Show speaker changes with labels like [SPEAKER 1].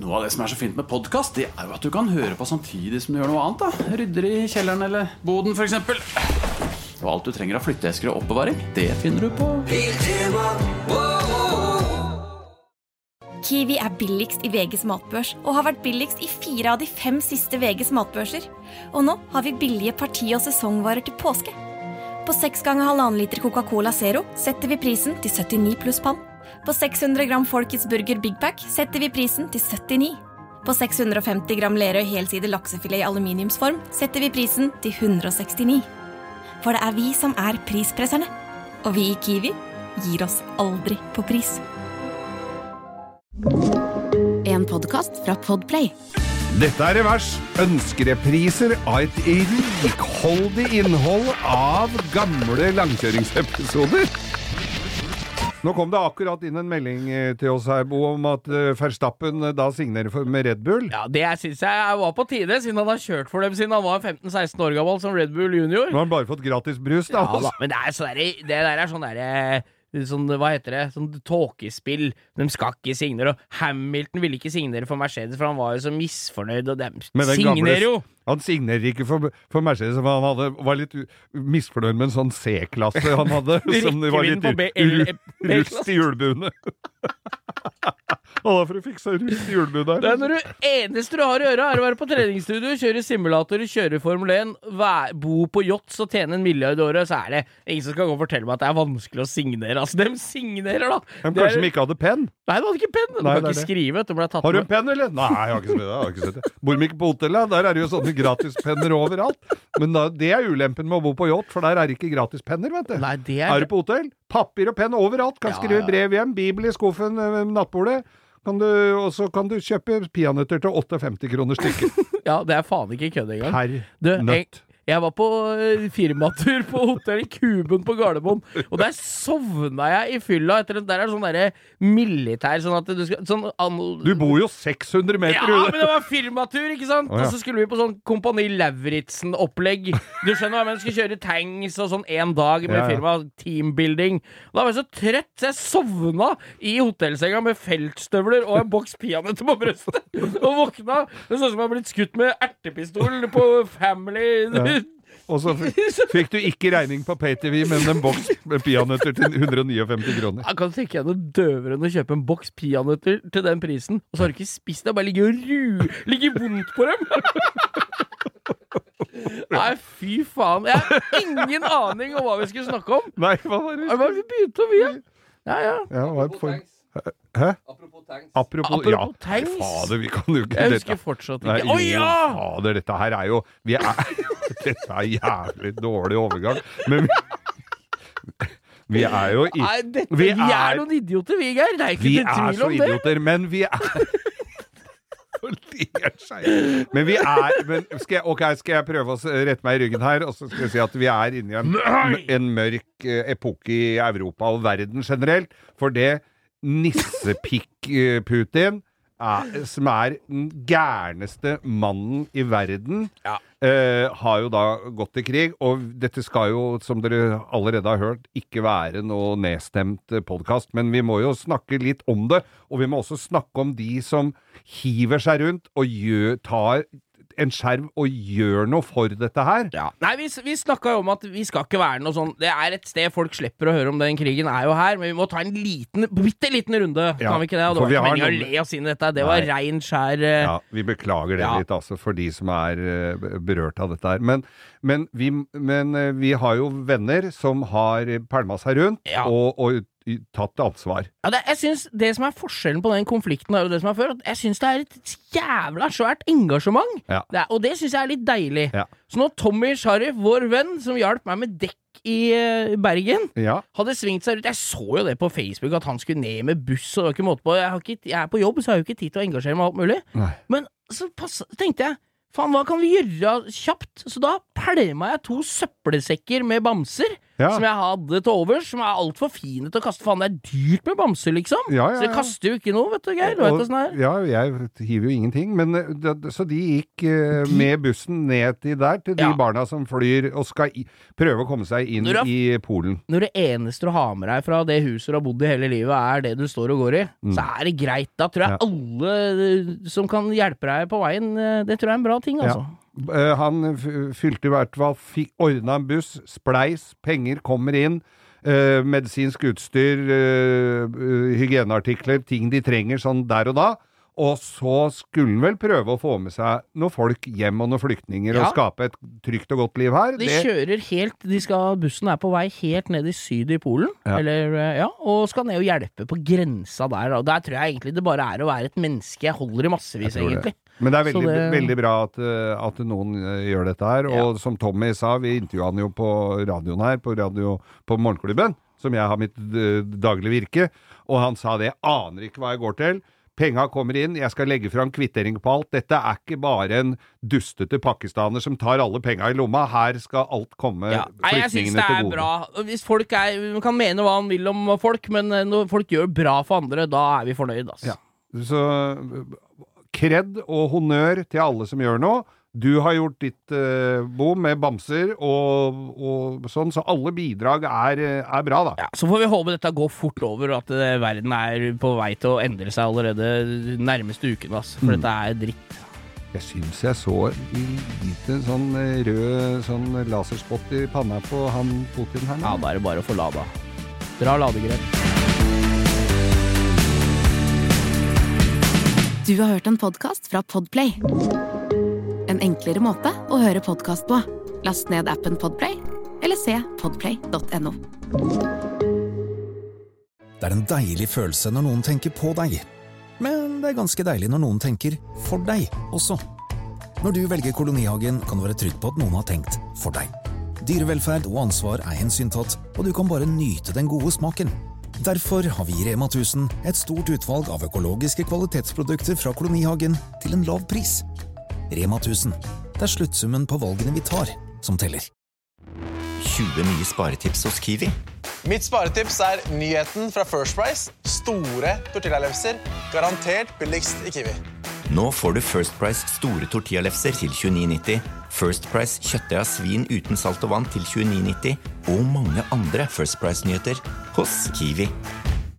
[SPEAKER 1] Noe av det som er så fint med podkast, det er jo at du kan høre på samtidig som du gjør noe annet. da Rydder i kjelleren eller boden, f.eks. Og alt du trenger av flytteesker og oppbevaring, det finner du på
[SPEAKER 2] Kiwi er billigst i VGs matbørs og har vært billigst i fire av de fem siste VGs matbørser. Og nå har vi billige parti- og sesongvarer til påske. På seks ganger halvannen liter Coca-Cola Zero setter vi prisen til 79 pluss pann. På 600 gram Folkets Burger Big Pack setter vi prisen til 79. På 650 gram Lerøy helside laksefilet i aluminiumsform setter vi prisen til 169. For det er vi som er prispresserne. Og vi i Kiwi gir oss aldri på pris.
[SPEAKER 3] En podkast fra Podplay.
[SPEAKER 4] Dette er Revers. Ønskerepriser av et rikholdig innhold av gamle langkjøringsepisoder. Nå kom det akkurat inn en melding eh, til oss her, Bo, om at eh, Verstappen eh, da signerer for, med Red Bull.
[SPEAKER 5] Ja, Det syns jeg var på tide, siden han har kjørt for dem siden han var 15-16 år gammel som Red Bull junior.
[SPEAKER 4] Nå har han bare fått gratis brus, da.
[SPEAKER 5] Ja, da. Men det, er så der, det der er sånn derre Sånn, hva heter det? Sånn tåkespill. De skal ikke signere. Og Hamilton ville ikke signere for Mercedes, for han var jo så misfornøyd. Og de signerer jo!
[SPEAKER 4] Han signerer ikke for, for Mercedes, for han hadde, var litt misfornøyd med en sånn C-klasse han hadde. som var litt ru- rust i hjulbuene. Har for å fikse rundt hjulene der.
[SPEAKER 5] Det er når du eneste du har å gjøre, er å være på treningsstudio, kjøre simulator, kjøre Formel 1, vær, bo på yachts og tjene en milliard i året, så er det ingen som skal gå og fortelle meg at det er vanskelig å signere. Altså, de signerer, da!
[SPEAKER 4] Men kanskje de ikke hadde penn?
[SPEAKER 5] Nei, det hadde ikke penn!
[SPEAKER 4] De
[SPEAKER 5] kan ikke
[SPEAKER 4] det.
[SPEAKER 5] skrive. De
[SPEAKER 4] Har du en penn, eller? Nei, jeg har ikke sett det. Har ikke sett det. Bor de ikke på hotellet? Der er det jo sånne gratispenner overalt. Men da, det er ulempen med å bo på yacht, for der er det ikke gratispenner, vet du.
[SPEAKER 5] Nei, det
[SPEAKER 4] Er
[SPEAKER 5] er
[SPEAKER 4] du på hotell? Papir og penn overalt. Kan
[SPEAKER 5] Ja,
[SPEAKER 4] skrive brev hjem, bibel i skuffen, øh, nattbordet. Kan du, og så kan du kjøpe peanøtter til 58 kroner stykket.
[SPEAKER 5] Ja, det er faen ikke kødd engang.
[SPEAKER 4] Per nøtt.
[SPEAKER 5] Jeg var på eh, firmatur på hotell i Kuben på Gardermoen, og der sovna jeg i fylla etter Der er det sånn derre militær sånn at du skal sånn,
[SPEAKER 4] Du bor jo 600 meter
[SPEAKER 5] Ja, men det var firmatur, ikke sant?
[SPEAKER 4] Oh, ja.
[SPEAKER 5] Og så skulle vi på sånn Kompani Lauritzen-opplegg. Du skjønner hva jeg mener? Skulle kjøre tanks og sånn én dag med
[SPEAKER 4] Ja, ja.
[SPEAKER 5] firma. Teambuilding. Da var jeg så trøtt, så jeg sovna i hotellsenga med feltstøvler og en boks peanøtter på brøstet. Og våkna Det så ut som jeg hadde blitt skutt med ertepistol på Family.
[SPEAKER 4] Og så fikk du ikke regning på PayTV, men en boks med peanøtter til 159 kroner.
[SPEAKER 5] Jeg kan tenke deg noe døvere enn å kjøpe en boks peanøtter til den prisen, og så har du ikke spist det, bare ligger og ru... Ligger vondt på dem! Nei, fy faen. Jeg har ingen aning om hva vi skulle snakke om.
[SPEAKER 4] Nei, hva var det?
[SPEAKER 5] Hva var det vi begynte å igjen? Ja, ja.
[SPEAKER 4] Ja, hva er det for... Hæ?
[SPEAKER 6] Apropos tanks.
[SPEAKER 4] Apropos,
[SPEAKER 5] Apropos
[SPEAKER 4] ja.
[SPEAKER 5] tanks.
[SPEAKER 4] Fader, vi kan jo ikke
[SPEAKER 5] Jeg
[SPEAKER 4] dette-
[SPEAKER 5] husker fortsatt ikke Å
[SPEAKER 4] oh,
[SPEAKER 5] ja!
[SPEAKER 4] Fader, dette her er jo vi er, Dette er jævlig dårlig overgang. Men vi, vi er jo i
[SPEAKER 5] Nei, dette,
[SPEAKER 4] Vi
[SPEAKER 5] vi, er,
[SPEAKER 4] er-
[SPEAKER 5] noen idioter, vi, Geir. Det er ikke
[SPEAKER 4] Vi
[SPEAKER 5] til
[SPEAKER 4] er
[SPEAKER 5] tvil
[SPEAKER 4] så
[SPEAKER 5] om det.
[SPEAKER 4] idioter, men vi er Men vi er men skal jeg, okay, skal jeg prøve å rette meg i ryggen her, og så skal jeg si at vi er inne i en, en mørk eh, epoke i Europa og verden generelt. For det nissepikk-Putin er, som er den gærneste mannen i verden,
[SPEAKER 5] Ja.
[SPEAKER 4] eh, har jo da gått til krig. Og dette skal jo, som dere allerede har hørt, ikke være noe nedstemt podkast, men vi må jo snakke litt om det. Og vi må også snakke om de som hiver seg rundt og gjør, tar en skjerv og gjør noe for dette her.
[SPEAKER 5] Ja. Nei, vi, vi snakka jo om at vi skal ikke være noe sånn Det er et sted folk slipper å høre om den krigen, er jo her, men vi må ta en liten, bitte liten runde.
[SPEAKER 4] Ja,
[SPEAKER 5] Kan vi ikke det? Og det var
[SPEAKER 4] vi
[SPEAKER 5] ikke meningen å le oss inn i dette. Det var
[SPEAKER 4] Nei.
[SPEAKER 5] rein, skjær uh...
[SPEAKER 4] Ja, vi beklager det
[SPEAKER 5] Ja.
[SPEAKER 4] litt, altså, for de som er uh, berørt av dette her. Men, men, vi, men uh, vi har jo venner som har pælma seg rundt
[SPEAKER 5] Ja.
[SPEAKER 4] og, og tatt ansvar.
[SPEAKER 5] Ja, det, jeg synes Det som er forskjellen på den konflikten jo det som er før, at jeg syns det er et jævla svært engasjement.
[SPEAKER 4] Ja.
[SPEAKER 5] Det er, og det syns jeg er litt deilig.
[SPEAKER 4] Ja.
[SPEAKER 5] Så når Tommy Sharif, vår venn, som hjalp meg med dekk i eh, Bergen,
[SPEAKER 4] Ja.
[SPEAKER 5] hadde svingt seg rundt Jeg så jo det på Facebook, at han skulle ned med buss, og det var ikke måte på. Jeg, har ikke, jeg er på jobb, så jeg har jo ikke tid til å engasjere meg alt mulig.
[SPEAKER 4] Nei.
[SPEAKER 5] Men så pass, tenkte jeg Faen, hva kan vi gjøre kjapt? Så da pælma jeg to søppelsekker med bamser
[SPEAKER 4] Ja.
[SPEAKER 5] som jeg hadde til overs, som er altfor fine til å kaste. Faen, det er dyrt med bamser, liksom.
[SPEAKER 4] Ja, ja,
[SPEAKER 5] Så jeg kaster jo ikke noe, vet du, Geir. Du vet åssen det er.
[SPEAKER 4] Ja, jeg hiver jo ingenting. Men, eh, så de gikk eh, med bussen ned til der, til de barna som flyr og skal i, prøve å komme seg inn
[SPEAKER 5] har-
[SPEAKER 4] i Polen.
[SPEAKER 5] Når det eneste du har med deg fra det huset du har bodd i hele livet, er det du står og går i,
[SPEAKER 4] Mm.
[SPEAKER 5] så er det greit. Da tror jeg alle eh, som kan hjelpe deg på veien, eh, det tror jeg er en bra ting, altså.
[SPEAKER 4] Eh, han fylte i hvert fall ordna en buss, spleis, penger kommer inn. eh, medisinsk utstyr, eh, hygieneartikler, ting de trenger sånn der og da. Og så skulle han vel prøve å få med seg noen folk hjem og noen flyktninger
[SPEAKER 5] Ja.
[SPEAKER 4] og skape et trygt og godt liv her.
[SPEAKER 5] De
[SPEAKER 4] Det-
[SPEAKER 5] kjører helt de skal, Bussen er på vei helt ned i syd i Polen,
[SPEAKER 4] Ja.
[SPEAKER 5] eller, eh, ja, og skal ned og hjelpe på grensa der. Og der tror jeg egentlig det bare er å være et menneske jeg holder i massevis,
[SPEAKER 4] det.
[SPEAKER 5] egentlig.
[SPEAKER 4] Men det er veldig,
[SPEAKER 5] det-
[SPEAKER 4] veldig bra at, eh, at noen eh, gjør dette her. Og som Tommy sa, vi intervjua han jo på radioen her, på, radio, på Morgenklubben, som jeg har mitt daglige virke, og han sa det. Aner ikke hva jeg går til. Penga kommer inn, jeg skal legge fram kvittering på alt. Dette er ikke bare en dustete pakistaner som tar alle penga i lomma. Her skal alt komme
[SPEAKER 5] Ja.
[SPEAKER 4] Flyktningene
[SPEAKER 5] det
[SPEAKER 4] til
[SPEAKER 5] er
[SPEAKER 4] gode.
[SPEAKER 5] bra. Hvis folk er, Man kan mene hva man vil om folk, men eh, når folk gjør bra for andre, da er vi fornøyd, altså.
[SPEAKER 4] Ja. Så kred og honnør til alle som gjør noe. Du har gjort ditt uh, bom med bamser og, og sånn, så alle bidrag er, eh, er bra, da.
[SPEAKER 5] Ja, Så får vi håpe dette går fort over, og at eh, verden er på vei til å endre seg allerede nærmeste uken. Altså, for
[SPEAKER 4] Mm.
[SPEAKER 5] dette er dritt.
[SPEAKER 4] Jeg syns jeg så lite sånn eh, rød sånn laserspott i panna på han Putin her.
[SPEAKER 5] Ja. Da er det bare å få lada. Dra ladegrep.
[SPEAKER 3] Du har hørt en podkast fra Podplay. En enklere måte å høre podkast på. Last ned appen Podplay, eller se podplay.no.
[SPEAKER 6] Det er en deilig følelse når noen tenker på deg. Men det er ganske deilig når noen tenker for deg også. Når du velger Kolonihagen, kan du være trygg på at noen har tenkt for deg. Dyrevelferd og ansvar er hensyntatt, og du kan bare nyte den gode smaken. Derfor har vi i Rema 1000 et stort utvalg av økologiske kvalitetsprodukter fra Kolonihagen til en lav pris. Rema 1000. Det er sluttsummen på valgene vi tar, som teller.
[SPEAKER 7] 20 nye sparetips hos Kiwi.
[SPEAKER 8] Mitt sparetips er nyheten fra First Price. Store tortillalefser. Garantert billigst i Kiwi.
[SPEAKER 7] Nå får du First Price store tortillalefser til 29,90, First Price kjøttdeig av svin uten salt og vann til 29,90 og mange andre First Price-nyheter hos Kiwi.